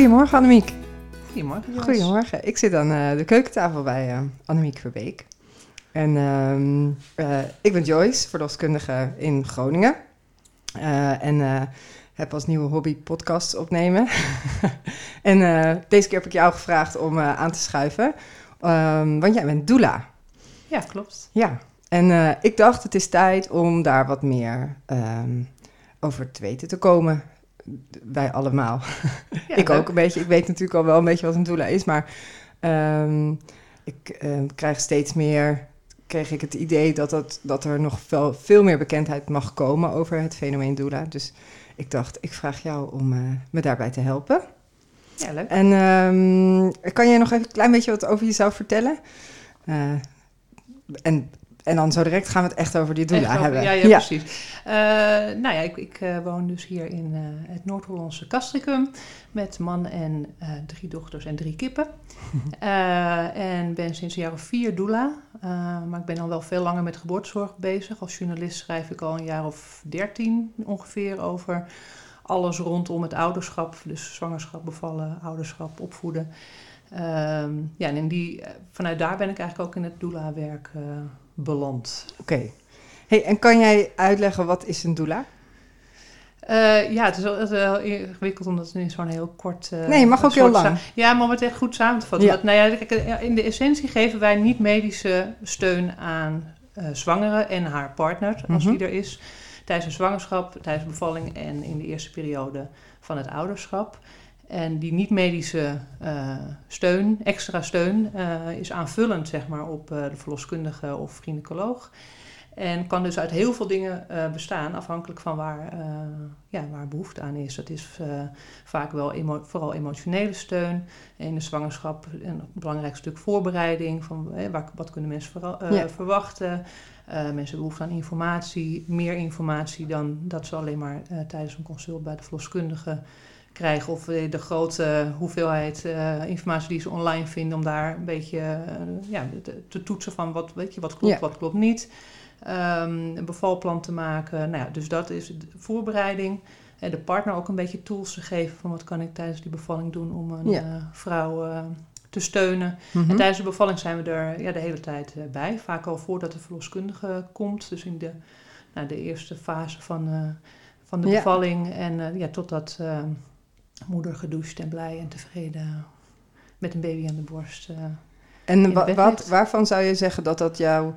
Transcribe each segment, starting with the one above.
Goedemorgen Annemiek. Goedemorgen. Jos. Goedemorgen. Ik zit aan eh, de keukentafel bij uh, Annemiek Verbeek. En uh, uh, ik ben Joyce, verloskundige in Groningen. En heb als nieuwe hobby podcasts opnemen. en deze keer heb ik jou gevraagd om aan te schuiven. Um, want jij bent doula. Ja, klopt. Ja. En ik dacht het is tijd om daar wat meer um, over te weten te komen wij allemaal. Ja, ik ook een beetje. Ik weet natuurlijk al wel een beetje wat een doula is, maar um, ik uh, krijg steeds meer. Kreeg ik het idee dat, dat, dat er nog veel, veel meer bekendheid mag komen over het fenomeen doula. Dus ik dacht, ik vraag jou om uh, me daarbij te helpen. Ja, leuk. En um, kan jij nog even een klein beetje wat over jezelf vertellen? Uh, en en dan zo direct gaan we het echt over die doula over, hebben. Ja, ja, ja. precies. Uh, nou ja, ik, ik uh, woon dus hier in uh, het Noord-Hollandse Castricum met man en drie dochters en drie kippen. en ben sinds een jaar of vier doula. maar ik ben al wel veel langer met geboortezorg bezig. Als journalist schrijf ik al een jaar of dertien ongeveer over alles rondom het ouderschap. Dus zwangerschap, bevallen, ouderschap, opvoeden. Um, ja, en in die, vanuit daar ben ik eigenlijk ook in het doula-werk beland. Oké. Okay. Hey, en kan jij uitleggen wat is een doula? Uh, ja, het is wel, het is wel ingewikkeld omdat het in zo'n heel kort... Uh, nee, mag ook heel lang. Ja, maar om het echt goed samen te vatten. Ja. Dat, nou ja, in de essentie geven wij niet medische steun aan uh, zwangere en haar partner, als mm -hmm. die er is, tijdens een zwangerschap, tijdens de bevalling en in de eerste periode van het ouderschap. En die niet-medische uh, steun, extra steun, uh, is aanvullend zeg maar, op uh, de verloskundige of gynaecoloog. En kan dus uit heel veel dingen bestaan, afhankelijk van waar, ja, waar behoefte aan is. Dat is vaak wel emo vooral emotionele steun. In de zwangerschap een belangrijk stuk voorbereiding. Van, waar, wat kunnen mensen ja. verwachten? mensen hebben behoefte aan informatie, meer informatie dan dat ze alleen maar tijdens een consult bij de verloskundige krijgen of de grote hoeveelheid uh, informatie die ze online vinden om daar een beetje uh, ja, te, te, toetsen van wat, weet je, wat klopt, ja. wat klopt niet. Um, een bevalplan te maken. Nou ja, dus dat is de voorbereiding. En de partner ook een beetje tools te geven van wat kan ik tijdens die bevalling doen om een ja. uh, vrouw te steunen. Mm -hmm. En tijdens de bevalling zijn we er ja, de hele tijd bij. Vaak al voordat de verloskundige komt. Dus in de, nou, de eerste fase van, van de bevalling. En ja, totdat moeder gedoucht en blij en tevreden met een baby aan de borst. Uh, en wa wat, waarvan zou je zeggen dat dat jouw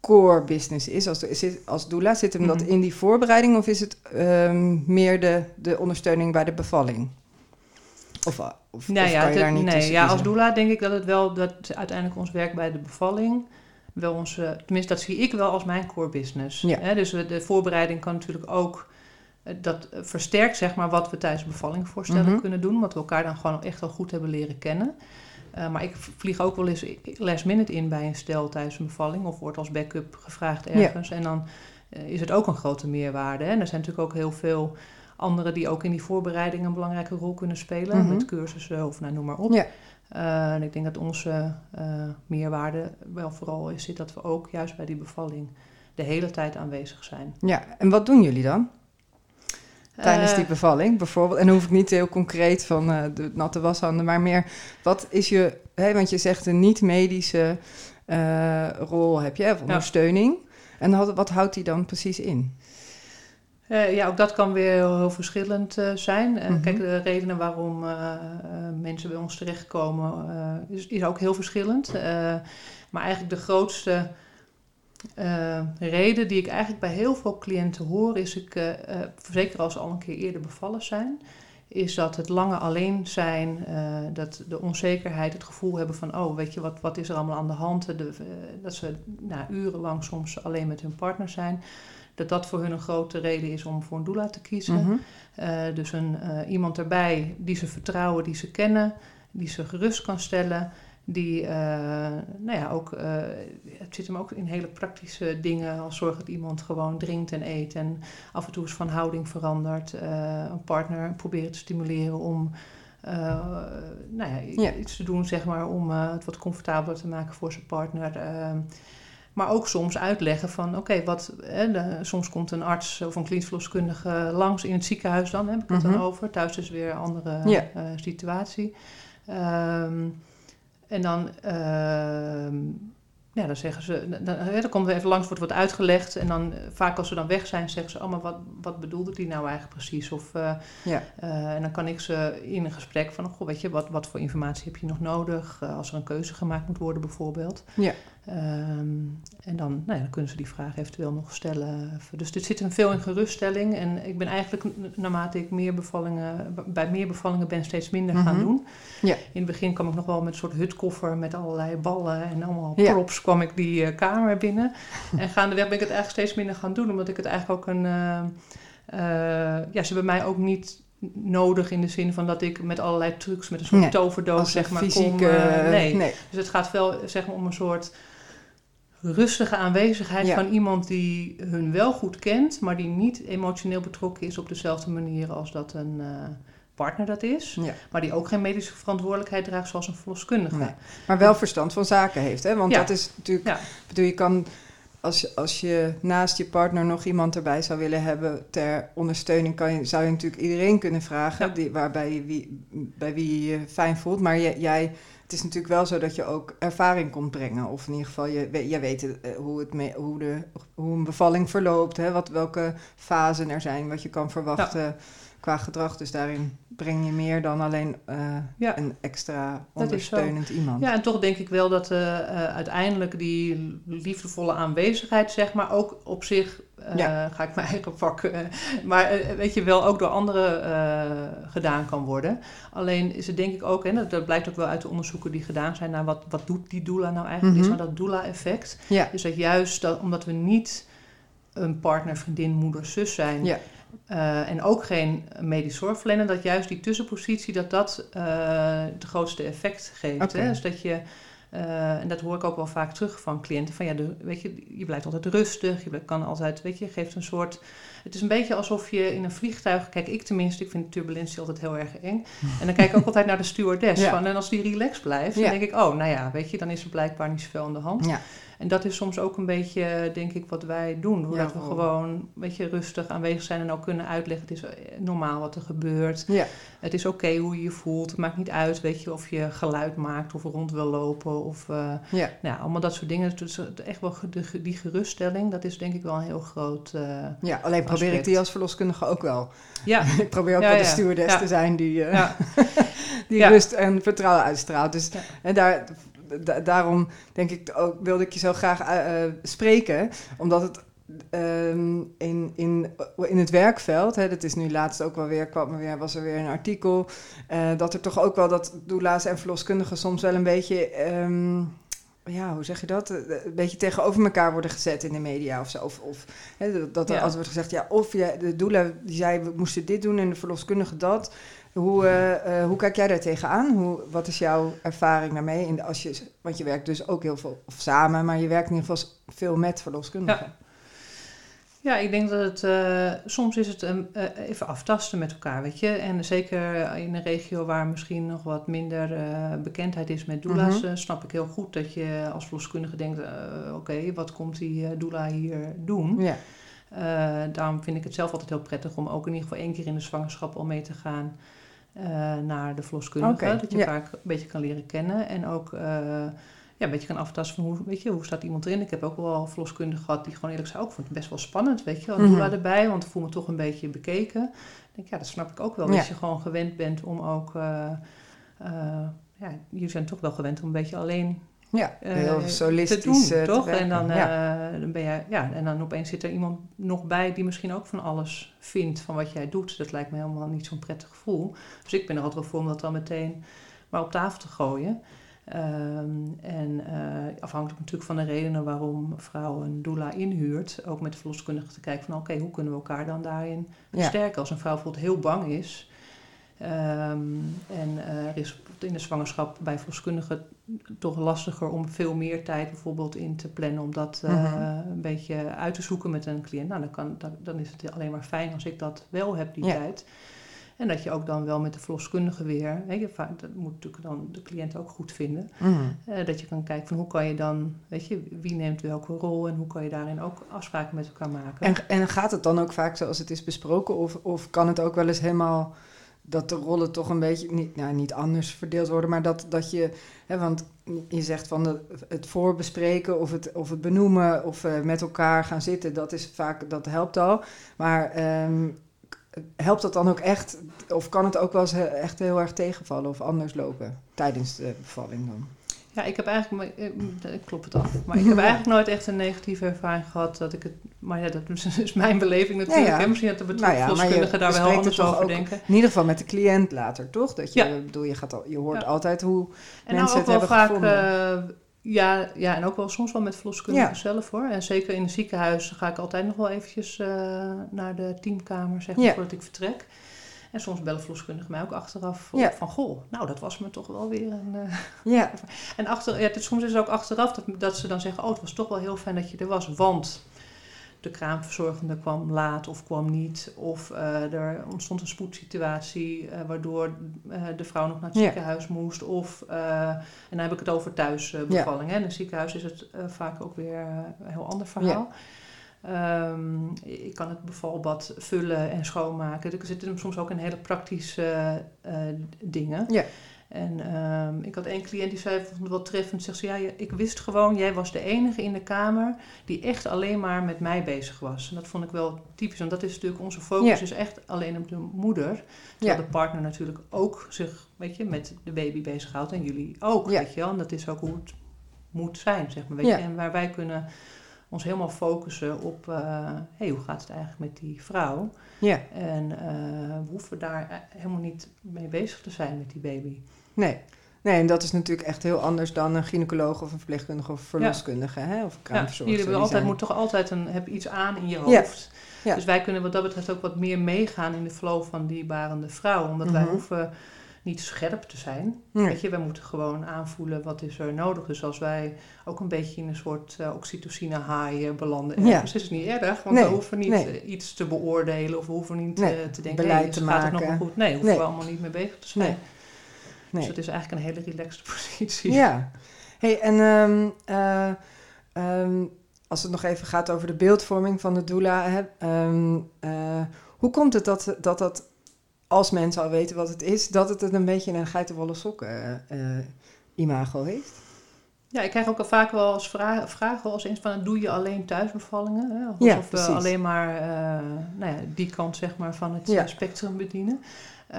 core business is? Als, is als doula, zit hem mm -hmm. dat in die voorbereiding of is het um, meer de, de ondersteuning bij de bevalling? Of, of, nou of ja, kan je daar niet nee, ja, als doula denk ik dat het wel, dat uiteindelijk ons werk bij de bevalling wel onze, tenminste dat zie ik wel als mijn core business. Ja. Hè? Dus de voorbereiding kan natuurlijk ook dat versterkt zeg maar wat we tijdens de bevalling voorstellen mm -hmm. kunnen doen. Wat we elkaar dan gewoon echt al goed hebben leren kennen. Uh, maar ik vlieg ook wel eens last minute in bij een stel tijdens een bevalling. Of wordt als backup gevraagd ergens. Ja. En dan uh, is het ook een grote meerwaarde. Hè? En er zijn natuurlijk ook heel veel anderen die ook in die voorbereiding een belangrijke rol kunnen spelen. Mm -hmm. Met cursussen of nou, noem maar op. Ja. Uh, en ik denk dat onze meerwaarde wel vooral is zit dat we ook juist bij die bevalling de hele tijd aanwezig zijn. Ja, en wat doen jullie dan? Tijdens die bevalling bijvoorbeeld? En dan hoef ik niet heel concreet van uh, de natte washanden, maar meer wat is je, hè, want je zegt een niet-medische uh, rol heb je, of ondersteuning. Ja. En wat, houdt die dan precies in? Uh, ja, ook dat kan weer heel, heel verschillend zijn. Mm -hmm. Kijk, de redenen waarom mensen bij ons terechtkomen is, is ook heel verschillend. maar eigenlijk de grootste uh, reden die ik eigenlijk bij heel veel cliënten hoor, is ik, uh, uh, zeker als ze al een keer eerder bevallen zijn, is dat het lange alleen zijn, dat de onzekerheid, het gevoel hebben van, oh, weet je, wat, wat is er allemaal aan de hand? De, dat ze nou, urenlang soms alleen met hun partner zijn. Dat dat voor hun een grote reden is om voor een doula te kiezen. Mhm. -hmm. dus een, iemand erbij die ze vertrouwen, die ze kennen, die ze gerust kan stellen die, uh, nou ja, ook, uh, het zit hem ook in hele praktische dingen, als zorg dat iemand gewoon drinkt en eet en af en toe eens van houding verandert. Uh, een partner proberen te stimuleren om, nou ja, Ja. iets te doen, zeg maar, om het wat comfortabeler te maken voor zijn partner. Maar ook soms uitleggen van, oké, wat soms komt een arts of een klinisch verloskundige langs in het ziekenhuis dan, heb ik het dan mhm. over. Thuis is weer een andere eh, situatie. Ehm, en dan... Ehm, ja, dan zeggen ze, dan, dan komt er even langs, wordt wat uitgelegd. En dan vaak als ze dan weg zijn, zeggen ze allemaal, wat, wat bedoelde die nou eigenlijk precies? Of, uh, ja. Uh, en dan kan ik ze in een gesprek van, goh, weet je, wat, wat voor informatie heb je nog nodig? Uh, als er een keuze gemaakt moet worden bijvoorbeeld. Ja. Um, en dan, nou ja, dan kunnen ze die vraag eventueel nog stellen. Dus er zit een veel in geruststelling. En ik ben eigenlijk, naarmate ik meer bevallingen, bij meer bevallingen ben, steeds minder gaan mhm. doen. Ja. In het begin kwam ik nog wel met een soort hutkoffer met allerlei ballen en allemaal props kwam ik die uh, kamer binnen. en gaandeweg ben ik het eigenlijk steeds minder gaan doen, omdat ik het eigenlijk ook een... Uh, uh, ja, ze hebben mij ook niet nodig in de zin van dat ik met allerlei trucs, met een soort toverdoos, zeg maar, fysiek, kom. Nee. nee. Dus het gaat wel zeg maar, om een soort rustige aanwezigheid van iemand die hun wel goed kent, maar die niet emotioneel betrokken is op dezelfde manier als dat een uh, partner dat is. Maar die ook geen medische verantwoordelijkheid draagt zoals een verloskundige. Maar wel verstand van zaken heeft, hè? Want dat is natuurlijk. Bedoel, je kan. Als, als je naast je partner nog iemand erbij zou willen hebben ter ondersteuning, kan je, zou je natuurlijk iedereen kunnen vragen, die, waarbij je wie, bij wie je je fijn voelt. Maar jij het is natuurlijk wel zo dat je ook ervaring komt brengen. Of in ieder geval, je, je weet eh, hoe, het mee, hoe, de, hoe een bevalling verloopt. Hè, wat, welke fasen er zijn, wat je kan verwachten qua gedrag. Dus daarin breng je meer dan alleen uh, een extra ondersteunend iemand. Ja, en toch denk ik wel dat uh, uiteindelijk die liefdevolle aanwezigheid, zeg maar, ook op zich, ja. ga ik mijn eigen pakken, maar weet je wel, ook door anderen gedaan kan worden. Alleen is het denk ik ook, en dat, blijkt ook wel uit de onderzoeken die gedaan zijn naar wat, wat doet die doula nou eigenlijk, is mhm. maar dat doula-effect. Ja. Dus dat juist dat, omdat we niet een partner, vriendin, moeder, zus zijn. Ja uh, en ook geen medisch zorgverlener, dat juist die tussenpositie, dat dat uh, het grootste effect geeft. Hè? Dus dat je, uh, en dat hoor ik ook wel vaak terug van cliënten, van ja, de, weet je, je blijft altijd rustig, je kan altijd, weet je, geeft een soort, het is een beetje alsof je in een vliegtuig, kijk ik tenminste, ik vind turbulentie altijd heel erg eng. En dan kijk ik ook altijd naar de stewardess, ja. van, en als die relaxed blijft, dan denk ik, oh, nou ja, weet je, dan is er blijkbaar niet zoveel aan de hand. Ja. En dat is soms ook een beetje, denk ik, wat wij doen. Hoe dat we gewoon een beetje rustig aanwezig zijn en ook kunnen uitleggen. Het is normaal wat er gebeurt. Ja. Het is oké hoe je je voelt. Het maakt niet uit, weet je, of je geluid maakt of rond wil lopen. Of uh, ja. Nou, allemaal dat soort dingen. Dus echt wel die geruststelling, dat is denk ik wel een heel groot uh, Ja, alleen probeer ik die als verloskundige ook wel. Ja. ik probeer ook wel de stewardess te zijn die, uh, die rust en vertrouwen uitstraalt. Dus en daar daarom denk ik ook, wilde ik je zo graag uh, spreken, omdat het ehm, in, in, in het werkveld, hè, dat is nu laatst ook wel weer, kwam er weer, was er weer een artikel, uh, dat er toch ook wel dat doula's en verloskundigen soms wel een beetje, um, ja, hoe zeg je dat? Een beetje tegenover elkaar worden gezet in de media of zo. Of, of hè, dat er ja. altijd wordt gezegd, ja, of ja, de doula die zei we moesten dit doen en de verloskundige dat. Hoe, uh, hoe kijk jij daar tegenaan? Hoe, wat is jouw ervaring daarmee? In als je, want je werkt dus ook heel veel of samen, maar je werkt in ieder geval veel met verloskundigen. Ja. Ja, ik denk dat het uh, soms is het um, uh, even aftasten met elkaar, weet je. En zeker in een regio waar misschien nog wat minder uh, bekendheid is met doula's, -hmm. snap ik heel goed dat je als verloskundige denkt, oké, okay, wat komt die doula hier doen? Ja. daarom vind ik het zelf altijd heel prettig om ook in ieder geval één keer in de zwangerschap al mee te gaan. Uh, naar de verloskundige. dat je elkaar een beetje kan leren kennen. En ook uh, ja, een beetje kan aftasten van hoe, weet je, hoe staat iemand erin. Ik heb ook wel verloskundigen gehad die gewoon eerlijk zei, ook vond het best wel spannend, weet je. Als mm -hmm. erbij, want ik voel me toch een beetje bekeken. Ik denk, ja, dat snap ik ook wel. Ja. Dat je gewoon gewend bent om ook... Uh, ja, jullie zijn toch wel gewend om een beetje alleen ja, eh, heel solistisch te doen, toch? en dan, ja. Uh, dan ben je, ja, en dan opeens zit er iemand nog bij die misschien ook van alles vindt van wat jij doet. Dat lijkt me helemaal niet zo'n prettig gevoel. Dus ik ben er altijd wel voor om dat dan meteen maar op tafel te gooien. Um, en uh, afhankelijk natuurlijk van de redenen waarom vrouw een doula inhuurt, ook met de verloskundige te kijken van oké, hoe kunnen we elkaar dan daarin versterken? Ja. Als een vrouw bijvoorbeeld heel bang is, Um, en uh, er is in de zwangerschap bij verloskundigen toch lastiger om veel meer tijd bijvoorbeeld in te plannen om dat uh, mm -hmm. een beetje uit te zoeken met een cliënt. Nou, dan, kan, dan, dan, is het alleen maar fijn als ik dat wel heb, die ja. tijd. En dat je ook dan wel met de verloskundige weer, weet je, dat moet natuurlijk dan de cliënt ook goed vinden. Mhm. Eh, dat je kan kijken van hoe kan je dan, weet je, wie neemt welke rol en hoe kan je daarin ook afspraken met elkaar maken. En, en gaat het dan ook vaak zoals het is besproken? Of, of kan het ook wel eens helemaal dat de rollen toch een beetje niet, nou, niet anders verdeeld worden, maar dat, dat je, hè, want je zegt van het voorbespreken of het, of het benoemen of uh, met elkaar gaan zitten, dat is vaak, dat helpt al. Maar um, helpt dat dan ook echt, of kan het ook wel eens echt heel erg tegenvallen of anders lopen tijdens de bevalling dan? Ja, ik heb eigenlijk, ik klop het af, maar ik heb eigenlijk nooit echt een negatieve ervaring gehad dat ik het, maar ja, dat is mijn beleving natuurlijk. Ja, ja. Misschien dat de betrokken nou ja, daar wel anders over denken. In ieder geval met de cliënt later, toch? Dat je, bedoel, je, gaat al, je hoort altijd hoe en mensen nou het hebben vaak, gevonden. Uh, ja, ja, en ook wel soms wel met verloskundigen zelf hoor. En zeker in het ziekenhuis ga ik altijd nog wel eventjes uh, naar de teamkamer, zeg maar, voordat ik vertrek. En soms bellen verloskundigen mij ook achteraf van... Goh, nou, dat was me toch wel weer een... Uh, ja. en achter, ja, soms is het ook achteraf dat, dat ze dan zeggen... Oh, het was toch wel heel fijn dat je er was, want... De kraamverzorgende kwam laat of kwam niet. Of uh, er ontstond een spoedsituatie uh, waardoor de vrouw nog naar het ziekenhuis moest. Of, en dan heb ik het over thuisbevalling. Ja. In een ziekenhuis is het vaak ook weer een heel ander verhaal. Um, ik kan het bevalbad vullen en schoonmaken. Er zitten soms ook in hele praktische uh, dingen. Ja. En um, ik had één cliënt die zei, vond het wel treffend, zegt ze, ja, ik wist gewoon, jij was de enige in de kamer die echt alleen maar met mij bezig was. En dat vond ik wel typisch, want dat is natuurlijk, onze focus ja. is echt alleen op de moeder. Terwijl ja. de partner natuurlijk ook zich, weet je, met de baby bezighoudt en jullie ook, weet je wel. En dat is ook hoe het moet zijn, zeg maar, weet je. En waar wij kunnen ons helemaal focussen op uh, hey, hoe gaat het eigenlijk met die vrouw. Ja. En uh, we hoeven daar helemaal niet mee bezig te zijn met die baby. Nee. Nee, en dat is natuurlijk echt heel anders dan een gynaecoloog of een verpleegkundige of verloskundige. Ja. Hè? Of een kraamverzorgster. Ja, jullie altijd, moet toch altijd een, heb iets aan in je hoofd. Ja. Dus wij kunnen wat dat betreft ook wat meer meegaan in de flow van die barende vrouw. Omdat wij hoeven niet scherp te zijn. Nee. Weet je, wij moeten gewoon aanvoelen wat is er nodig. Dus als wij ook een beetje in een soort uh, oxytocine high belanden, ja. is het niet erg, want nee. we hoeven niet nee. uh, iets te beoordelen of we hoeven niet uh, te denken, Beleid hey, te gaat maken. het nog wel goed? Nee, hoeven we allemaal niet mee bezig te zijn. Dus het is eigenlijk een hele relaxed positie. Ja. Hey, en um, um, als het nog even gaat over de beeldvorming van de doula, hè, um, hoe komt het dat dat, dat als mensen al weten wat het is, dat het een beetje een geitenwolle sokken uh, imago heeft? Ja, ik krijg ook al vaak wel als vragen, vragen als eens van, doe je alleen thuisbevallingen? Hè? Alsof Ja, we alleen maar uh, nou ja, die kant zeg maar, van het Ja. spectrum bedienen. Uh,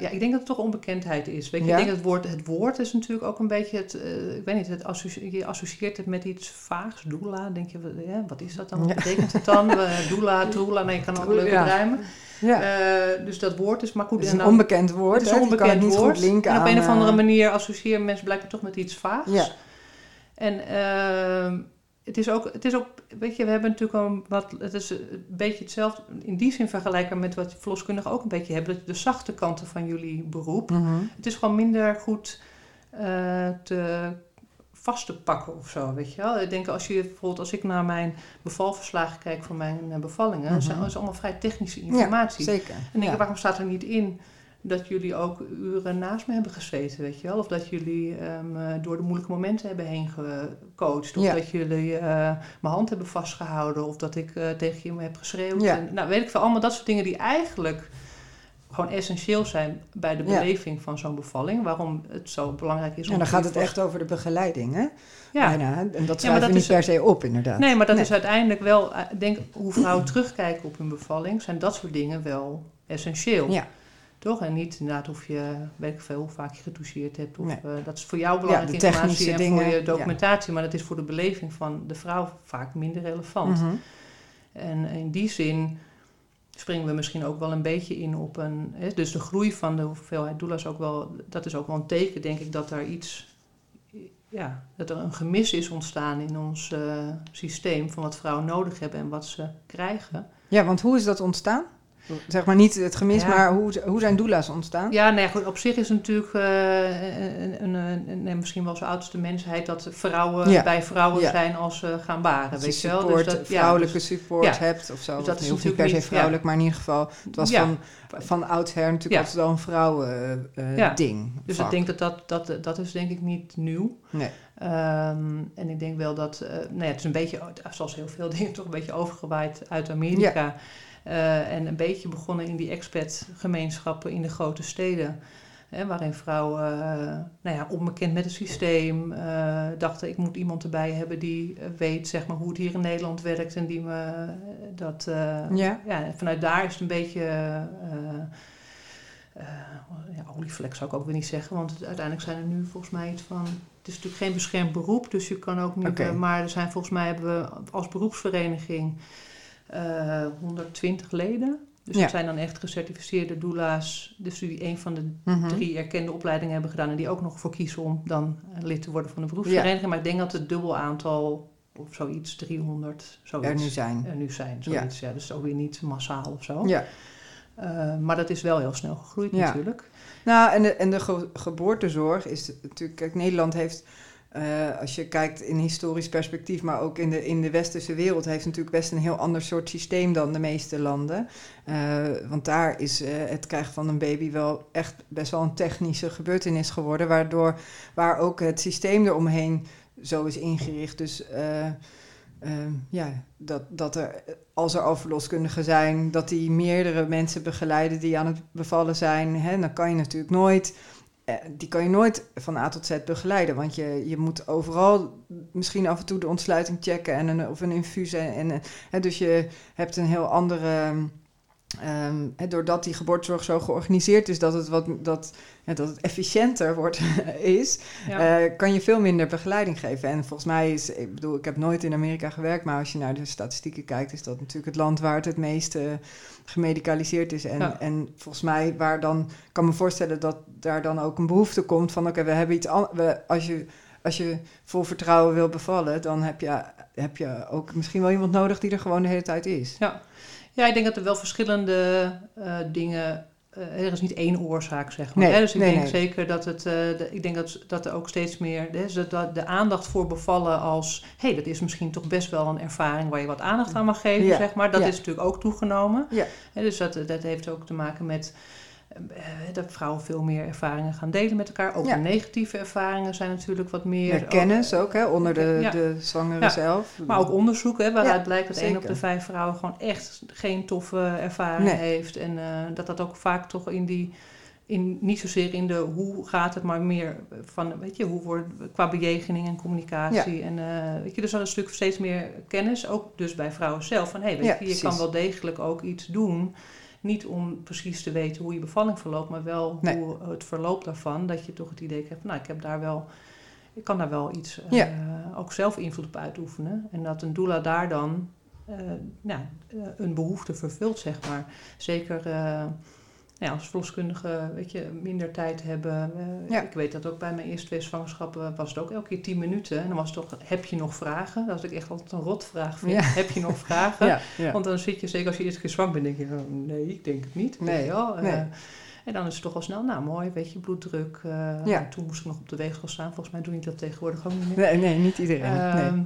ja, ik denk dat het toch onbekendheid is. Weet je, Ja. ik denk dat het woord, het woord is natuurlijk ook een beetje het, uh, ik weet niet, het associe- je associeert het met iets vaags, doula. Denk je, wat- ja, wat is dat dan? Wat Ja. betekent het dan? Uh, doula, troela, nee, je kan ook leuk Uh, dus dat woord is maar goed. het is en een onbekend woord. het is een Je kan het onbekend niet woord. goed linken en op aan, een of andere eh, manier associëren mensen blijkbaar toch met iets vaags. Ja. En ehm, het is ook, het is ook, weet je, we hebben natuurlijk een wat, het is een beetje hetzelfde, in die zin vergelijkbaar met wat verloskundigen ook een beetje hebben, de zachte kanten van jullie beroep. mhm. Het is gewoon minder goed eh, te vast te pakken of zo, weet je wel. Ik denk als je bijvoorbeeld, als ik naar mijn bevalverslagen kijk van mijn bevallingen, zijn dat is allemaal vrij technische informatie. Zeker. En denk ja. ik, waarom staat er niet in dat jullie ook uren naast me hebben gezeten, weet je wel? Of dat jullie eh, door de moeilijke momenten hebben heen gecoacht. Of Ja. dat jullie eh, mijn hand hebben vastgehouden. Of dat ik eh, tegen je heb geschreeuwd. Ja. En, nou, weet ik veel. Allemaal dat soort dingen die eigenlijk gewoon essentieel zijn bij de Ja. beleving van zo'n bevalling. Waarom het zo belangrijk is om En dan gaat het echt over de begeleiding, hè? Ja. Bijna. En dat Ja, schrijven we niet is- per se op, inderdaad. Nee, maar dat Nee. is uiteindelijk wel... denk, hoe vrouwen terugkijken op hun bevalling... zijn dat soort dingen wel essentieel. Ja. Toch? En niet inderdaad of je, weet ik veel, hoe vaak je getoucheerd hebt. Of, Nee. eh, dat is voor jou belangrijke informatie en voor je documentatie. Maar dat is voor de beleving van de vrouw vaak minder relevant. Mhm. En in die zin springen we misschien ook wel een beetje in op een... Hè, dus de groei van de hoeveelheid doula's ook wel... Dat is ook wel een teken, denk ik, dat er iets... Ja, dat er een gemis is ontstaan in ons eh, systeem... van wat vrouwen nodig hebben en wat ze krijgen. Ja, want hoe is dat ontstaan? Zeg maar niet het gemis, maar hoe, hoe zijn doula's ontstaan? Ja, nee, goed, op zich is het natuurlijk uh, een, een, een, misschien wel zo oud als de mensheid dat vrouwen bij vrouwen zijn als ze gaan baren. weet je wel? Dus dat, vrouwelijke dus, support hebt of zo. Dus dat is niet per se vrouwelijk, maar in ieder geval, het was van, van oudsher natuurlijk altijd wel een vrouwen uh, ding. Dus ik denk dat dat, dat dat is denk ik niet nieuw. Nee. Um, en ik denk wel dat, uh, nou ja, het is een beetje, zoals heel veel dingen, toch een beetje overgewaaid uit Amerika. Uh, en een beetje begonnen in die expat-gemeenschappen in de grote steden. Hè, waarin vrouwen, uh, nou ja, onbekend met het systeem, uh, dachten ik moet iemand erbij hebben die weet zeg maar, hoe het hier in Nederland werkt. En die me dat, ja. ja. vanuit daar is het een beetje ja, olievlek zou ik ook weer niet zeggen, want uiteindelijk zijn er nu volgens mij iets van. Het is natuurlijk geen beschermd beroep, dus je kan ook niet. Okay. maar er zijn volgens mij hebben we als beroepsvereniging uh, eh, 120 leden. Dus dat zijn dan echt gecertificeerde doula's. Dus die een van de mhm. drie erkende opleidingen hebben gedaan. En die ook nog voor kiezen om dan lid te worden van de beroepsvereniging. Maar ik denk dat het dubbel aantal of zoiets, 300, zoiets. Er nu zijn. Er nu zijn, zoiets. Ja. dus ook weer niet massaal of zo. Ja. Uh, maar dat is wel heel snel gegroeid natuurlijk. Nou, en de, en de geboortezorg is natuurlijk... Kijk, Nederland heeft uh, als je kijkt in historisch perspectief, maar ook in de, in de westerse wereld, heeft natuurlijk best een heel ander soort systeem dan de meeste landen. Uh, want daar is uh, het krijgen van een baby wel echt best wel een technische gebeurtenis geworden, waardoor waar ook het systeem eromheen zo is ingericht. Dus ja, dat, dat er, als er overloskundigen zijn, dat die meerdere mensen begeleiden die aan het bevallen zijn, hè, dan kan je natuurlijk nooit eh, die kan je nooit van A tot Z begeleiden. Want je, je moet overal misschien af en toe de ontsluiting checken en een, of een infuus. En, en, dus je hebt een heel andere. Um, doordat die geboortezorg zo georganiseerd is dat het, wat, dat, dat het efficiënter wordt, is, uh, kan je veel minder begeleiding geven. En volgens mij is, ik bedoel, ik heb nooit in Amerika gewerkt, maar als je naar de statistieken kijkt, is dat natuurlijk het land waar het het meeste gemedicaliseerd is. En, en volgens mij, waar dan, kan me voorstellen dat daar dan ook een behoefte komt van: oké, we hebben iets anders. Als je, als je vol vertrouwen wil bevallen, dan heb je, heb je ook misschien wel iemand nodig die er gewoon de hele tijd is. Ja, ja ik denk dat er wel verschillende uh, dingen uh, er is niet één oorzaak, zeg maar. Nee, Dus ik denk zeker dat het, uh, de, ik denk dat, dat er ook steeds meer, dus de, de aandacht voor bevallen als, hé, hey, dat is misschien toch best wel een ervaring waar je wat aandacht aan mag geven, zeg maar. Dat is natuurlijk ook toegenomen. Ja. dus dat, dat heeft ook te maken met eh, dat vrouwen veel meer ervaringen gaan delen met elkaar. Ook de negatieve ervaringen zijn natuurlijk wat meer... kennis ook, hè, onder de, de zwangere zelf. Maar ook onderzoek, hè, waaruit blijkt dat één op de vijf vrouwen gewoon echt geen toffe ervaring heeft. En uh, dat dat ook vaak toch in die... In, niet zozeer in de hoe gaat het, maar meer van, weet je, hoe wordt qua bejegening en communicatie. En uh, weet je, dus dat is een stuk steeds meer kennis, ook dus bij vrouwen zelf. Van hé, hey, weet je, je kan wel degelijk ook iets doen niet om precies te weten hoe je bevalling verloopt, maar wel hoe het verloop daarvan. Dat je toch het idee hebt, nou, ik heb daar wel, ik kan daar wel iets, uh, ook zelf invloed op uitoefenen. En dat een doula daar dan uh, nou, uh, een behoefte vervult, zeg maar. Zeker ja, als verloskundige weet je, minder tijd hebben. Uh, Ik weet dat ook bij mijn eerste twee zwangerschappen was het ook elke keer tien minuten. En dan was het toch, heb je nog vragen? Dat ik echt altijd een rotvraag vind. Heb je nog vragen? Want dan zit je, zeker als je eerst keer zwanger bent, denk je, oh, nee, ik denk het niet. Nee, wel. Uh, en dan is het toch al snel, nou mooi, weet je, bloeddruk. Uh, toen moest ik nog op de weegschaal staan. Volgens mij doe ik dat tegenwoordig ook niet meer. Nee, nee niet iedereen. Ehm,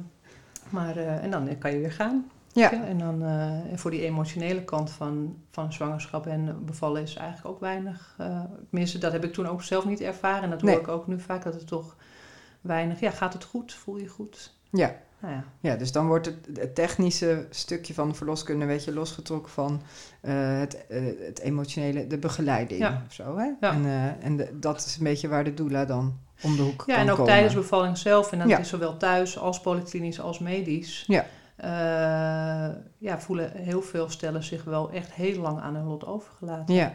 maar, en dan kan je weer gaan. Ja. En dan uh, voor die emotionele kant van, van zwangerschap en bevallen is eigenlijk ook weinig. Uh, tenminste, dat heb ik toen ook zelf niet ervaren. En dat hoor ik ook nu vaak, dat het toch weinig... Ja, gaat het goed? Voel je goed? Ja. Nou ja. ja, dus dan wordt het, technische stukje van de verloskunde een beetje losgetrokken van uh, het, het emotionele, de begeleiding ja. of zo. Hè? Ja. En, en de, dat is een beetje waar de doula dan om de hoek ja, kan en ook tijdens bevalling zelf. En dat is zowel thuis als polyklinisch als medisch. Ja. Uh, ja, voelen heel veel stellen zich wel echt heel lang aan hun lot overgelaten. Ja.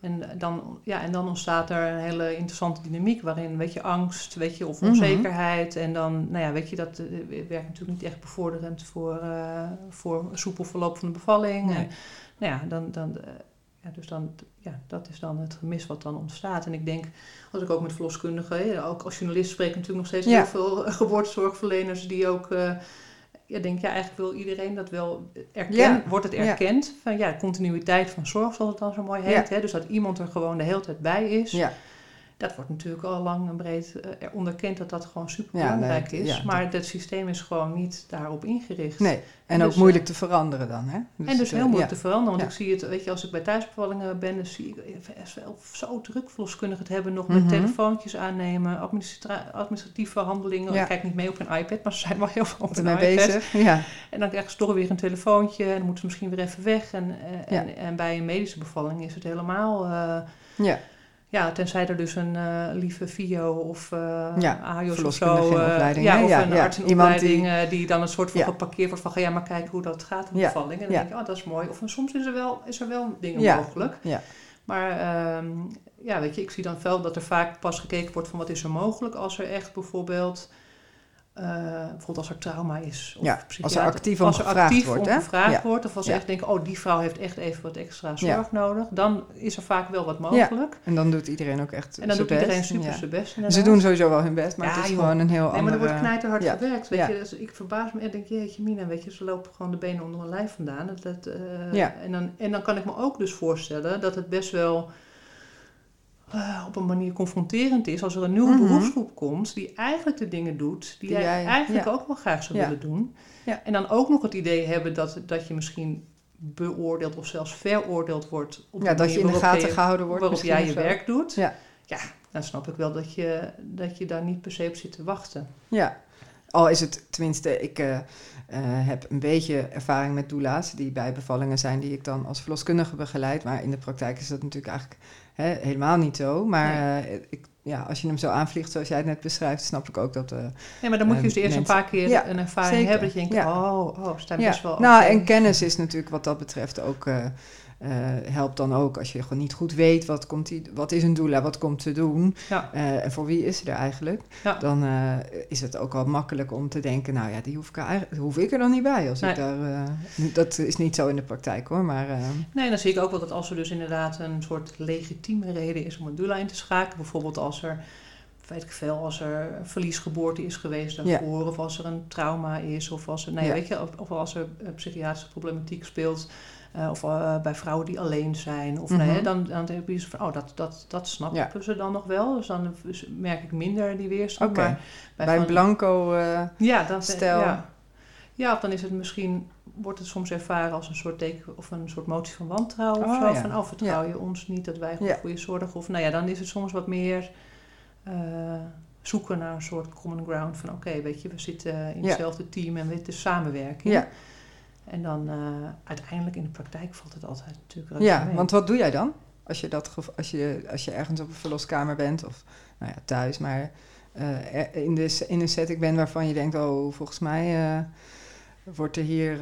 En dan, ja, en dan ontstaat er een hele interessante dynamiek waarin, weet je, angst, weet je, of mhm. onzekerheid. En dan, nou ja, weet je, dat uh, werkt natuurlijk niet echt bevorderend voor, uh, voor soepel verloop van de bevalling. Nee. En, nou ja, dan, dan, ja, dus dan, ja, dat is dan het gemis wat dan ontstaat. En ik denk, als ik ook met verloskundigen, ook als journalist spreek ik natuurlijk nog steeds heel veel geboortezorgverleners die ook ja, denk ja, eigenlijk wil iedereen dat wel erkennen. Wordt het erkend? Van ja, continuïteit van zorg, zoals het dan zo mooi heet. Hè? Dus dat iemand er gewoon de hele tijd bij is. Ja dat wordt natuurlijk al lang en breed uh, onderkend dat dat gewoon super belangrijk is. maar het systeem is gewoon niet daarop ingericht. Nee, en, ook moeilijk te veranderen dan. Hè? Dus en dus heel moeilijk te veranderen. Want ik zie het, weet je, als ik bij thuisbevallingen ben, dan zie ik zo druk verloskundigen het hebben. Nog met mhm. telefoontjes aannemen, administratieve handelingen. Ik kijk niet mee op een iPad, maar ze zijn wel heel veel op een bezig. Ja. En dan krijgen ze toch weer een telefoontje en dan moeten ze misschien weer even weg. En, en, en, bij een medische bevalling is het helemaal... Uh, ja ja, tenzij er dus een uh, lieve FIO of uh, ja, AJOS of zo... Uh, ja, of ja, een ja, artsenopleiding die, die, dan een soort van geparkeerd wordt van... ja, maar kijk hoe dat gaat in de bevalling. En dan denk ik, oh, dat is mooi. Of soms is er wel, is er wel dingen mogelijk. Ja. Maar um, ja, weet je, ik zie dan wel dat er vaak pas gekeken wordt van wat is er mogelijk... als er echt bijvoorbeeld uh, bijvoorbeeld als er trauma is. Of ja, als er actief om als er gevraagd wordt. Om gevraagd wordt of als ze echt denken, oh die vrouw heeft echt even wat extra zorg nodig. Dan is er vaak wel wat mogelijk. En dan doet iedereen ook echt En dan doet iedereen super zijn best. Ze doen sowieso wel hun best, maar het is gewoon een heel nee, andere... maar er wordt knijterhard gewerkt. Weet je? Dus ik verbaas me en denk, jeetje Mina, weet je, ze lopen gewoon de benen onder mijn lijf vandaan. Dat, dat, uh, en, dan, en dan kan ik me ook dus voorstellen dat het best wel uh, op een manier confronterend is als er een nieuwe mhm. beroepsgroep komt die eigenlijk de dingen doet die, jij, eigenlijk ook wel graag zou willen doen. Ja. En dan ook nog het idee hebben dat, dat je misschien beoordeeld of zelfs veroordeeld wordt. Op ja, dat je in de gaten gehouden wordt. Waarop jij je werk doet. Ja. ja, dan snap ik wel dat je, dat je daar niet per se op zit te wachten. Ja, al is het tenminste, ik uh, uh, heb een beetje ervaring met doula's die bij bevallingen zijn die ik dan als verloskundige begeleid. Maar in de praktijk is dat natuurlijk eigenlijk Helemaal niet zo. Maar uh, ik, ja, als je hem zo aanvliegt zoals jij het net beschrijft, snap ik ook dat... Uh, nee, maar dan moet je dus eerst een paar keer een ervaring hebben dat je denkt, oh, oh, staan best wel... Nou, en kennis is natuurlijk wat dat betreft ook... Uh, helpt dan ook als je gewoon niet goed weet wat, komt die, wat is een doula, wat komt ze doen ja. uh, en voor wie is ze er eigenlijk. Ja. Dan uh, is het ook al makkelijk om te denken, nou ja, die hoef ik er, hoef ik er dan niet bij. Als nee. ik daar, dat is niet zo in de praktijk hoor. Maar, nee, dan zie ik ook wel dat als er dus inderdaad een soort legitieme reden is om een doula in te schakelen, bijvoorbeeld als er weet ik veel, als er een verliesgeboorte is geweest daarvoor, of als er een trauma is, of als er, nee, weet je, of, of als er psychiatrische problematiek speelt, uh, of uh, bij vrouwen die alleen zijn. Of mm -hmm. nee, dan, dan heb je van, oh, dat, dat, dat snappen ja. ze dan nog wel. Dus dan merk ik minder die weerstand. Okay. Maar bij, bij blanco ja, dan, stel... Ja. ja, of dan is het misschien... Wordt het soms ervaren als een soort teken of een soort motie van wantrouwen oh, of zo. Ja. Van, oh, vertrouw je ons niet dat wij goed voor je zorgen? Of nou ja, dan is het soms wat meer zoeken naar een soort common ground. Van oké, weet je, we zitten in hetzelfde team en we willen samenwerken. Ja. En dan uh, uiteindelijk in de praktijk valt het altijd natuurlijk Ja, want wat doe jij dan? Als je, dat, als, je, als je ergens op een verloskamer bent of nou ja, thuis, maar uh, in, de, in een setting bent waarvan je denkt, oh, volgens mij wordt er hier,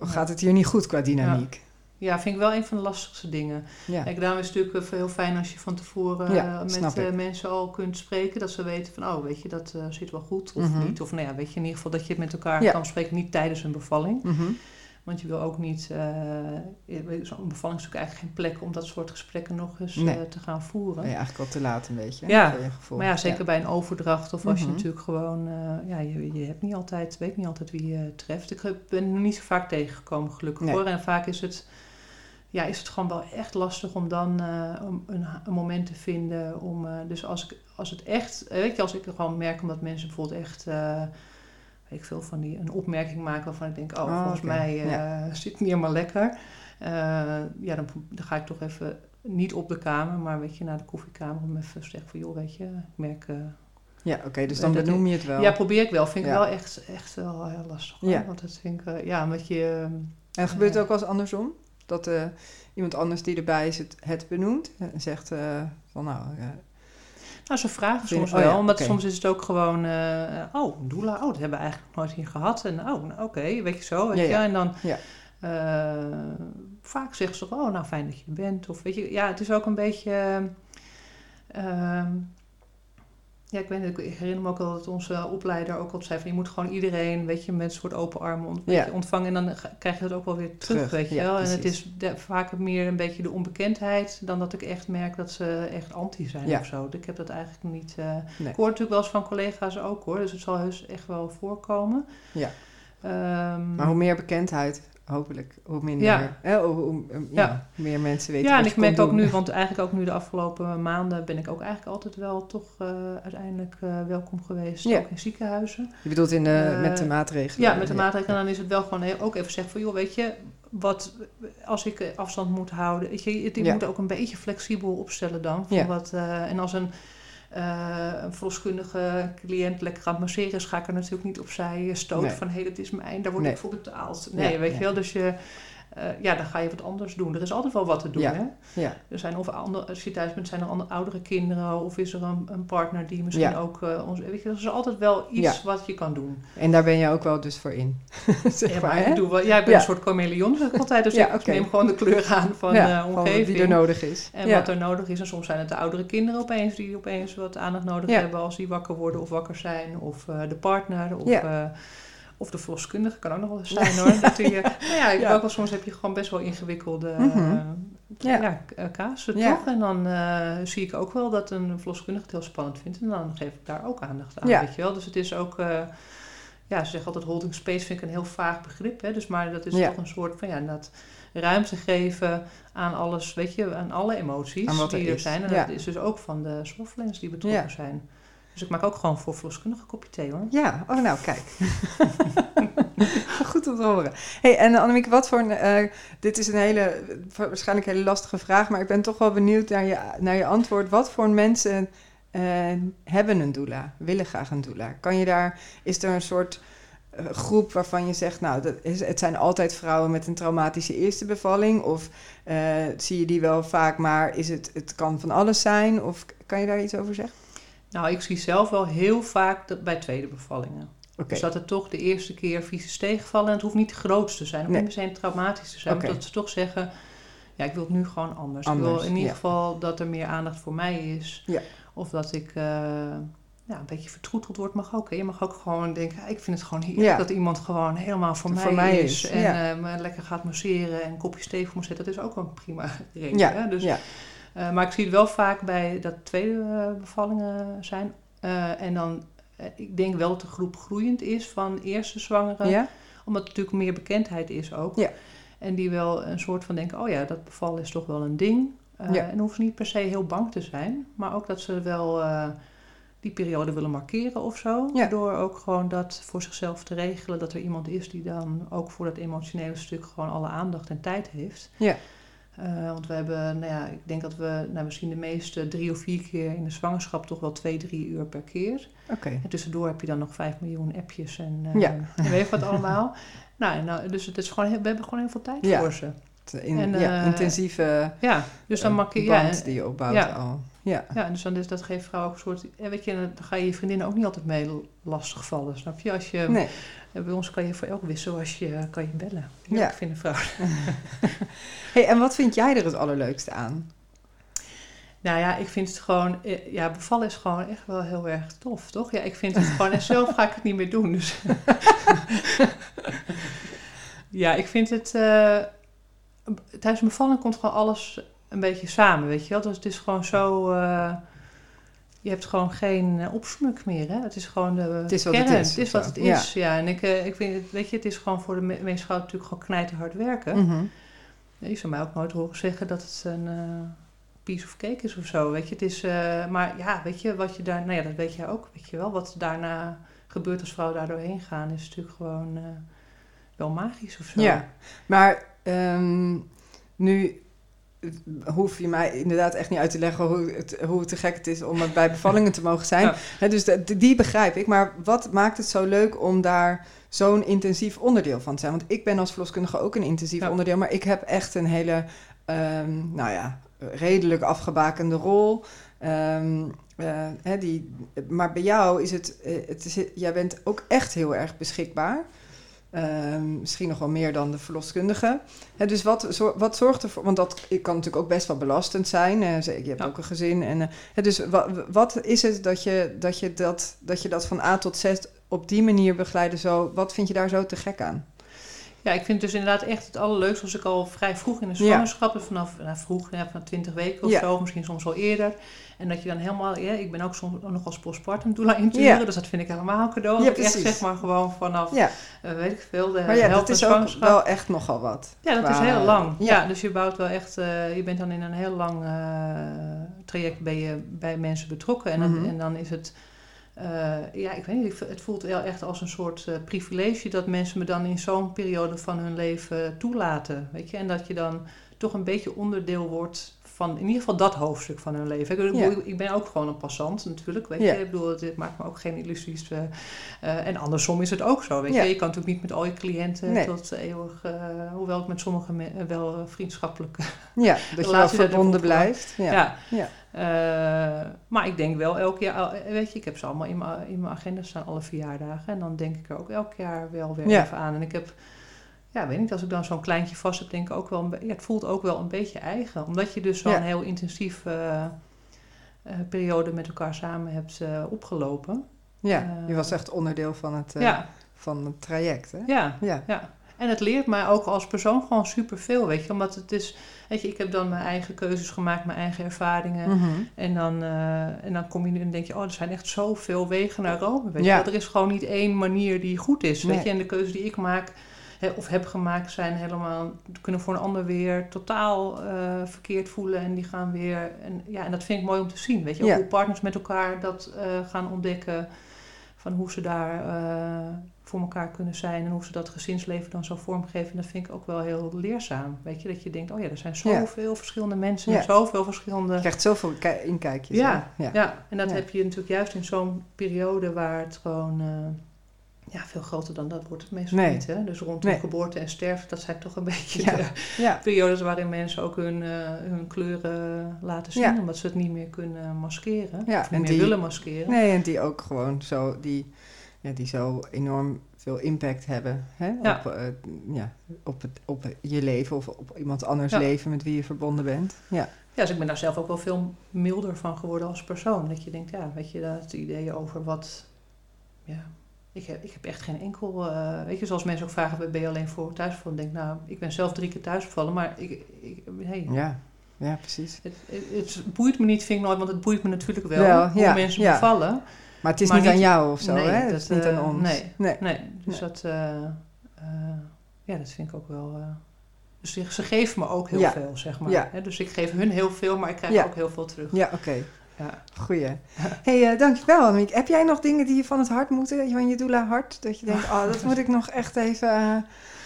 gaat het hier niet goed qua dynamiek. Ja, vind ik wel een van de lastigste dingen. Ja. Kijk, daarom is het natuurlijk heel fijn als je van tevoren ja, met uh, mensen al kunt spreken. Dat ze weten van, oh, weet je, dat uh, zit wel goed of mm-hmm. niet. Of nou ja, weet je, in ieder geval dat je het met elkaar kan spreken. Niet tijdens een bevalling. Mm-hmm. Want je wil ook niet, uh, zo'n bevalling is natuurlijk eigenlijk geen plek om dat soort gesprekken nog eens nee. te gaan voeren. Nee, eigenlijk al te laat een beetje. Ja, maar ja, zeker bij een overdracht of als je mm-hmm. natuurlijk gewoon, ja, je, je hebt niet altijd, weet niet altijd wie je treft. Ik ben er niet zo vaak tegengekomen, gelukkig hoor. En vaak is het ja, is het gewoon wel echt lastig om dan uh, een, een, moment te vinden. Om, uh, dus als, ik, als het echt, eh, weet je, als ik gewoon merk omdat mensen bijvoorbeeld echt, uh, weet ik veel van die, een opmerking maken waarvan ik denk, oh, oh volgens mij ja. zit het niet helemaal lekker. ja, dan, dan ga ik toch even niet op de kamer, maar weet je, naar de koffiekamer om even te zeggen van, joh, weet je, ik merk... ja, oké, dus dan benoem je het wel. Ja, probeer ik wel. Vind ik wel echt, echt wel heel lastig. Ja. Want dat vind ik, ja, omdat je... En gebeurt het ook wel eens andersom? Dat uh, iemand anders die erbij is het, het benoemt en zegt uh, van nou... Uh, nou, ze vragen soms oh wel, omdat soms is het ook gewoon, oh, doula, oh, dat hebben we eigenlijk nooit hier gehad. En oh, nou, oké, weet je zo. Weet ja, je? En dan ja. vaak zeggen ze, oh, nou, fijn dat je er bent. Of weet je, ja, het is ook een beetje... Ehm, ja, ik, weet, ik herinner me ook al dat onze opleider ook al zei van je moet gewoon iedereen, weet je, met een soort open armen ontvangen en dan krijg je het ook wel weer terug, weet je wel. En het is vaak meer een beetje de onbekendheid dan dat ik echt merk dat ze echt anti zijn of zo. Ik heb dat eigenlijk niet. Uh, Ik hoor natuurlijk wel eens van collega's ook hoor, dus het zal heus echt wel voorkomen. Ja. Ehm, maar hoe meer bekendheid, hopelijk, hoe minder, ja. Hè, hoe, hoe, ja, meer mensen weten Ja, en ik merk ook nu, want eigenlijk ook nu de afgelopen maanden ben ik ook eigenlijk altijd wel toch uh, uiteindelijk uh, welkom geweest, ook in ziekenhuizen. Je bedoelt in de, met de maatregelen? Ja, met de maatregelen. En dan is het wel gewoon heel, ook even zeggen van, joh, weet je, wat, als ik afstand moet houden, weet je, moet ook een beetje flexibel opstellen dan. Van wat, en als een uh, een verloskundige cliënt lekker gaat masseren is, ga ik er natuurlijk niet opzij stoten van hé, hey, dat is mijn, daar word ik voor betaald. Nee, weet je wel, dus je, uh, ja, dan ga je wat anders doen. Er is altijd wel wat te doen. Hè? Ja. Er zijn of andere, als je thuis bent, zijn er andere, oudere kinderen of is er een, een partner die misschien ook uh, ons. Weet je, er is altijd wel iets wat je kan doen. En daar ben je ook wel dus voor in. zeg ja, maar, ik doe wel, ja, ik ben een soort chameleon, zeg ik altijd. Dus ik neem gewoon de kleur aan van de omgeving. die er nodig is. En wat er nodig is. En soms zijn het de oudere kinderen opeens die opeens wat aandacht nodig hebben als die wakker worden of wakker zijn. Of uh, de partner. Of, of de verloskundige kan ook nog wel eens zijn hoor. dat je, nou ja, ik ook wel soms heb je gewoon best wel ingewikkelde mm -hmm. ja. ja eh, casussen, toch? En dan uh, zie ik ook wel dat een verloskundige het heel spannend vindt. En dan geef ik daar ook aandacht aan, weet je wel. Dus het is ook... Uh, ja, ze zeggen altijd holding space vind ik een heel vaag begrip. Hè? Dus maar dat is toch een soort van ja, dat ruimte geven aan alles, weet je, aan alle emoties die er, zijn. En dat is dus ook van de zorgverleners die betrokken zijn. Dus ik maak ook gewoon voor verloskundige kopje thee hoor. Ja, oh nou kijk. Goed om te horen. hey, en Annemiek, wat voor een, uh, dit is een hele, waarschijnlijk een hele lastige vraag, maar ik ben toch wel benieuwd naar je, naar je antwoord. Wat voor mensen uh, hebben een doula, willen graag een doula? Kan je daar, is er een soort uh, groep waarvan je zegt, nou, dat het zijn altijd vrouwen met een traumatische eerste bevalling? Of zie je die wel vaak, maar is het, het kan van alles zijn? Of kan je daar iets over zeggen? Nou, ik zie zelf wel heel vaak dat bij tweede bevallingen. Dus dat het toch de eerste keer vies tegenvallen. En het hoeft niet de grootste te zijn. Of niet per se traumatisch te zijn. Maar dat ze toch zeggen, ja, ik wil het nu gewoon anders. ik wil in ieder geval dat er meer aandacht voor mij is. Ja. Of dat ik uh, ja, een beetje vertroeteld word. Mag ook. Hè. Je mag ook gewoon denken, ik vind het gewoon heerlijk dat iemand gewoon helemaal voor, mij, mij, is. En uh, me lekker gaat masseren en een kopje thee voor me zetten. Dat is ook een prima reden. Ja. Hè? Dus, uh, maar ik zie het wel vaak bij dat tweede bevallingen zijn. en dan eh, ik denk wel dat de groep groeiend is van eerste zwangeren. Ja. Omdat er natuurlijk meer bekendheid is ook. Ja. En die wel een soort van denken, oh ja, dat bevallen is toch wel een ding. Uh, ja. En hoeven ze niet per se heel bang te zijn. Maar ook dat ze wel uh, die periode willen markeren of zo. Ja. Door ook gewoon dat voor zichzelf te regelen. Dat er iemand is die dan ook voor dat emotionele stuk gewoon alle aandacht en tijd heeft. Ja. Uh, want we hebben, nou ja, ik denk dat we, nou, misschien de meeste drie of vier keer in de zwangerschap toch wel twee, drie uur per keer. Oké. En tussendoor heb je dan nog vijf miljoen appjes en, uh, ja. en weet je wat allemaal. nou, nou, dus het is gewoon, we hebben gewoon heel veel tijd ja. voor ze. In, en, ja, uh, intensieve ja, dus dan mag je, ja, die je opbouwt al. Ja. ja, dus dan is dat geeft vrouw ook een soort... Weet je, dan ga je je vriendinnen ook niet altijd mee lastigvallen, snap je? Als je nee. Bij ons kan je voor elk wissel als je, kan je bellen. Ja. Ik vind een vrouw. hey, en wat vind jij er het allerleukste aan? Nou ja, ik vind het gewoon... Eh, ja, bevallen is gewoon echt wel heel erg tof, toch? Ja, ik vind het gewoon... En zelf ga ik het niet meer doen, dus... ja, ik vind het... Uh, tijdens bevallen komt gewoon alles een beetje samen, weet je wel. Dus het is gewoon zo... Uh, je hebt gewoon geen uh, opsmuk meer. Hè? Het is gewoon de het is wat Het is, het is wat het is. Ja, en ik, uh, ik vind het, weet je, het is gewoon voor de me meeste vrouwen natuurlijk gewoon knijterhard werken. Mm -hmm. Je zou mij ook nooit horen zeggen dat het een uh, piece of cake is of zo. Weet je, het is, maar ja, weet je, wat je daar, nou ja, dat weet jij ook, weet je wel. Wat daarna gebeurt als vrouwen daar doorheen gaan, is natuurlijk gewoon wel magisch of zo. Ja, maar um, nu hoef je mij inderdaad echt niet uit te leggen hoe, het, hoe te gek het is om bij bevallingen te mogen zijn. dus die begrijp ik. Maar wat maakt het zo leuk om daar zo'n intensief onderdeel van te zijn? Want ik ben als verloskundige ook een intensief onderdeel, maar ik heb echt een hele, um, nou ja, redelijk afgebakende rol. Um, uh, die, maar bij jou is het, uh, het is, jij bent ook echt heel erg beschikbaar. Ehm, misschien nog wel meer dan de verloskundige. dus wat, wat zorgt ervoor? Want dat kan natuurlijk ook best wel belastend zijn. Uh, je hebt ook een gezin. En, uh, dus wat, wat is het dat je, dat, je dat, dat je dat van A tot Z op die manier begeleiden? Zo, wat vind je daar zo te gek aan? Ja, ik vind dus inderdaad echt het allerleukste als ik al vrij vroeg in de zwangerschap, dus vanaf nou, vroeg, ja, vanaf 20 weken of zo, misschien soms al eerder. En dat je dan helemaal, ja, ik ben ook soms nog als postpartum doula inturen, dus dat vind ik helemaal een cadeau. Ja, ik echt zeg maar gewoon vanaf, ja. Uh, weet ik veel, de maar ja, dat is ook wel echt nogal wat. Ja, dat is heel lang. Ja. dus je bouwt wel echt, uh, je bent dan in een heel lang uh, traject bij, je, bij mensen betrokken. En, mm -hmm. en dan is het uh, ja, ik weet niet, het voelt wel echt als een soort uh, privilege dat mensen me dan in zo'n periode van hun leven toelaten. Weet je, en dat je dan toch een beetje onderdeel wordt van in ieder geval dat hoofdstuk van hun leven. Ik, ik ben ook gewoon een passant natuurlijk, weet je. Ik bedoel, dit maakt me ook geen illusies. Uh, en andersom is het ook zo, weet je. Je kan natuurlijk niet met al je cliënten nee. tot eeuwig... hoewel ik met sommigen wel vriendschappelijk Ja, dat je wel verbonden blijft. ja. ja. Uh, maar ik denk wel elk jaar, weet je, ik heb ze allemaal in mijn, agenda staan, alle verjaardagen. En dan denk ik er ook elk jaar wel weer even aan. En ik heb, ja, weet niet, als ik dan zo'n kleintje vast heb, denk ik ook wel, ja, het voelt ook wel een beetje eigen. Omdat je dus zo'n heel intensief uh, uh, periode met elkaar samen hebt opgelopen. Ja, je was echt onderdeel van het, ja. van het traject, hè? Ja, ja. ja. En het leert mij ook als persoon gewoon superveel, weet je. Omdat het is, weet je, ik heb dan mijn eigen keuzes gemaakt, mijn eigen ervaringen. Mm -hmm. En, dan, en dan kom je en denk je, oh, er zijn echt zoveel wegen naar Rome, weet je. Er is gewoon niet één manier die goed is, weet je. En de keuzes die ik maak of heb gemaakt zijn helemaal, kunnen voor een ander weer totaal uh, verkeerd voelen. En die gaan weer, en, ja, en dat vind ik mooi om te zien, weet je. Ook ja. hoe partners met elkaar dat uh, gaan ontdekken van hoe ze daar uh, voor elkaar kunnen zijn en hoe ze dat gezinsleven dan zo vormgeven. Dat vind ik ook wel heel leerzaam. Weet je, dat je denkt, oh ja, er zijn zoveel ja. verschillende mensen, ja. zoveel verschillende... Je krijgt zoveel inkijkjes. Ja, ja. ja. en dat heb je natuurlijk juist in zo'n periode waar het gewoon... Uh, ja, veel groter dan dat wordt het meestal nee. niet. Hè? Dus rondom nee. geboorte en sterven, dat zijn toch een beetje ja. de ja. periodes waarin mensen ook hun, uh, hun kleuren laten zien. Omdat ze het niet meer kunnen maskeren. Of niet meer die, willen maskeren. Nee, en die ook gewoon zo, die, ja, die zo enorm veel impact hebben hè? Op, uh, ja, op, het, op je leven of op iemand anders leven met wie je verbonden bent. Ja. Ja, dus ik ben daar zelf ook wel veel milder van geworden als persoon. Dat je denkt, ja, weet je, dat ideeën over wat, ja, ik heb, ik heb echt geen enkel, uh, weet je, zoals mensen ook vragen, ben je alleen voor thuisvallen? Ik denk, nou, ik ben zelf drie keer thuisgevallen, maar ik, ik hey. Ja, ja, precies. Het, het, het, boeit me niet, vind ik nooit, want het boeit me natuurlijk wel, wel hoe ja, mensen ja. bevallen. Maar het is maar niet, aan jou of zo, nee, hè? Dat, is niet uh, aan ons. Nee, nee. nee. dus nee. dat, uh, ja, dat vind ik ook wel... dus ze geven me ook heel ja. veel, zeg maar. Dus ik geef hun heel veel, maar ik krijg ook heel veel terug. Ja, oké. Okay. Ja. Goeie. hey, uh, dankjewel Annemiek. Heb jij nog dingen die je van het hart moeten, van je doula hart? Dat je denkt, oh, dat moet ik nog echt even, uh,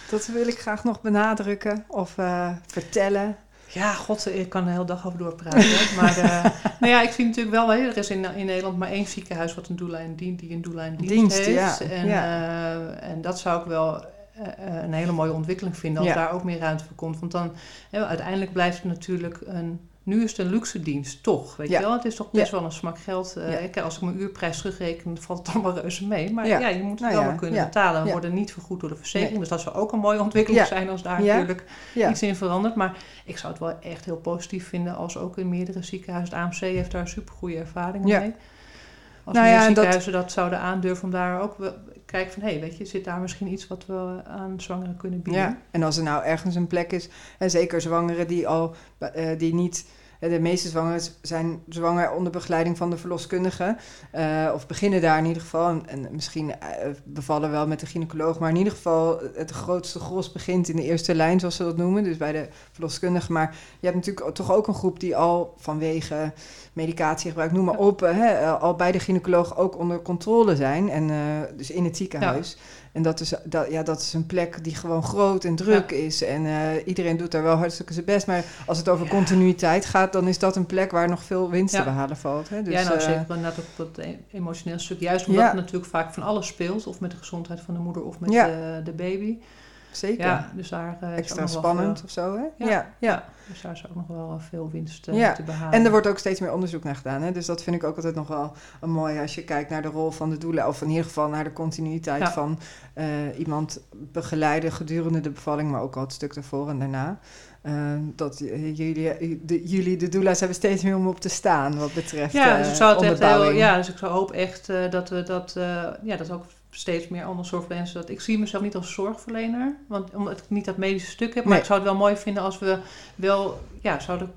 dat wil ik graag nog benadrukken of uh, vertellen? Ja, god, ik kan de hele dag over doorpraten. maar nou ja, ik zie natuurlijk wel, hè, er is in, in Nederland maar één ziekenhuis wat een doula in dient, die een doula in dienst, dienst heeft. Ja. En, ja. En dat zou ik wel een hele mooie ontwikkeling vinden als ja. daar ook meer ruimte voor komt. Want dan, uiteindelijk blijft het natuurlijk een nu is het een luxe dienst, toch? Weet ja. je wel? Het is toch best wel een smak geld. Uh, ja. Als ik mijn uurprijs terugreken, valt het allemaal reuze mee. Maar ja, je moet het nou wel kunnen betalen. We worden niet vergoed door de verzekering. Nee. Dus dat zou ook een mooie ontwikkeling zijn als daar natuurlijk iets in verandert. Maar ik zou het wel echt heel positief vinden als ook in meerdere ziekenhuizen. Het AMC heeft daar supergoeie ervaringen mee. Als nou meer ziekenhuizen dat... dat... zouden aandurven om daar ook kijken van... hé, hey, weet je, zit daar misschien iets wat we aan zwangeren kunnen bieden? Ja, en als er nou ergens een plek is... en zeker zwangeren die al uh, die niet de meeste zwangeren zijn zwanger onder begeleiding van de verloskundige. Uh, of beginnen daar in ieder geval. En, en misschien uh, bevallen wel met de gynaecoloog. Maar in ieder geval, het grootste gros begint in de eerste lijn, zoals ze dat noemen. Dus bij de verloskundige. Maar je hebt natuurlijk toch ook een groep die al vanwege medicatiegebruik, noem maar op, hè, al bij de gynaecoloog ook onder controle zijn. En uh, dus in het ziekenhuis. Ja. En dat is, dat, ja, dat is een plek die gewoon groot en druk ja. is. En uh, iedereen doet daar wel hartstikke zijn best. Maar als het over ja. continuïteit gaat, dan is dat een plek waar nog veel winst te behalen valt. Hè? Dus, ja, nou uh, zeker inderdaad op dat emotioneel stuk. Juist omdat het natuurlijk vaak van alles speelt. Of met de gezondheid van de moeder of met de, de baby. Zeker. Ja, dus daar uh, extra spannend of zo, hè? Ja, ja, ja. Dus daar is ook nog wel veel winst uh, ja. te behalen. En er wordt ook steeds meer onderzoek naar gedaan, hè? Dus dat vind ik ook altijd nog wel een mooi als je kijkt naar de rol van de doelen, of in ieder geval naar de continuïteit ja. van uh, iemand begeleiden gedurende de bevalling, maar ook al het stuk daarvoor en daarna. dat jullie de, jullie, de doula's, hebben steeds meer om op te staan wat betreft Ja, dus ik zou het echt heel, ja, dus ik zou hoop echt dat we dat, ja, dat ook steeds meer andere zorgverleners. Dat ik zie mezelf niet als zorgverlener, want omdat ik niet dat medische stuk heb. Maar ik zou het wel mooi vinden als we wel, ja, zouden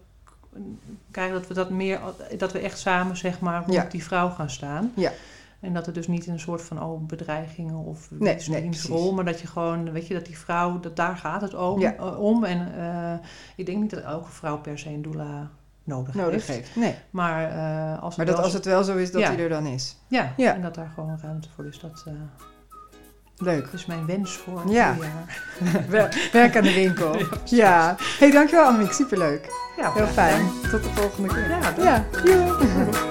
krijgen dat we dat meer, dat we echt samen zeg maar rond die vrouw gaan staan. Ja. En dat het dus niet in een soort van oh, bedreigingen of nee, nee, rol, maar dat je gewoon, weet je, dat die vrouw, dat daar gaat het om. Eh, om. En uh, ik denk niet dat elke vrouw per se een doula nodig, nodig heeft. Nee. Maar, uh, als, maar dat als het wel zo is, dat hij er dan is. Ja, ja, en dat daar gewoon ruimte voor is. Dat, Leuk. Dat is mijn wens voor ja. Werk aan de winkel. ja. ja. hey, dankjewel Annemiek. Superleuk. Ja, Heel fijn. Tot de volgende keer. Ja, ja.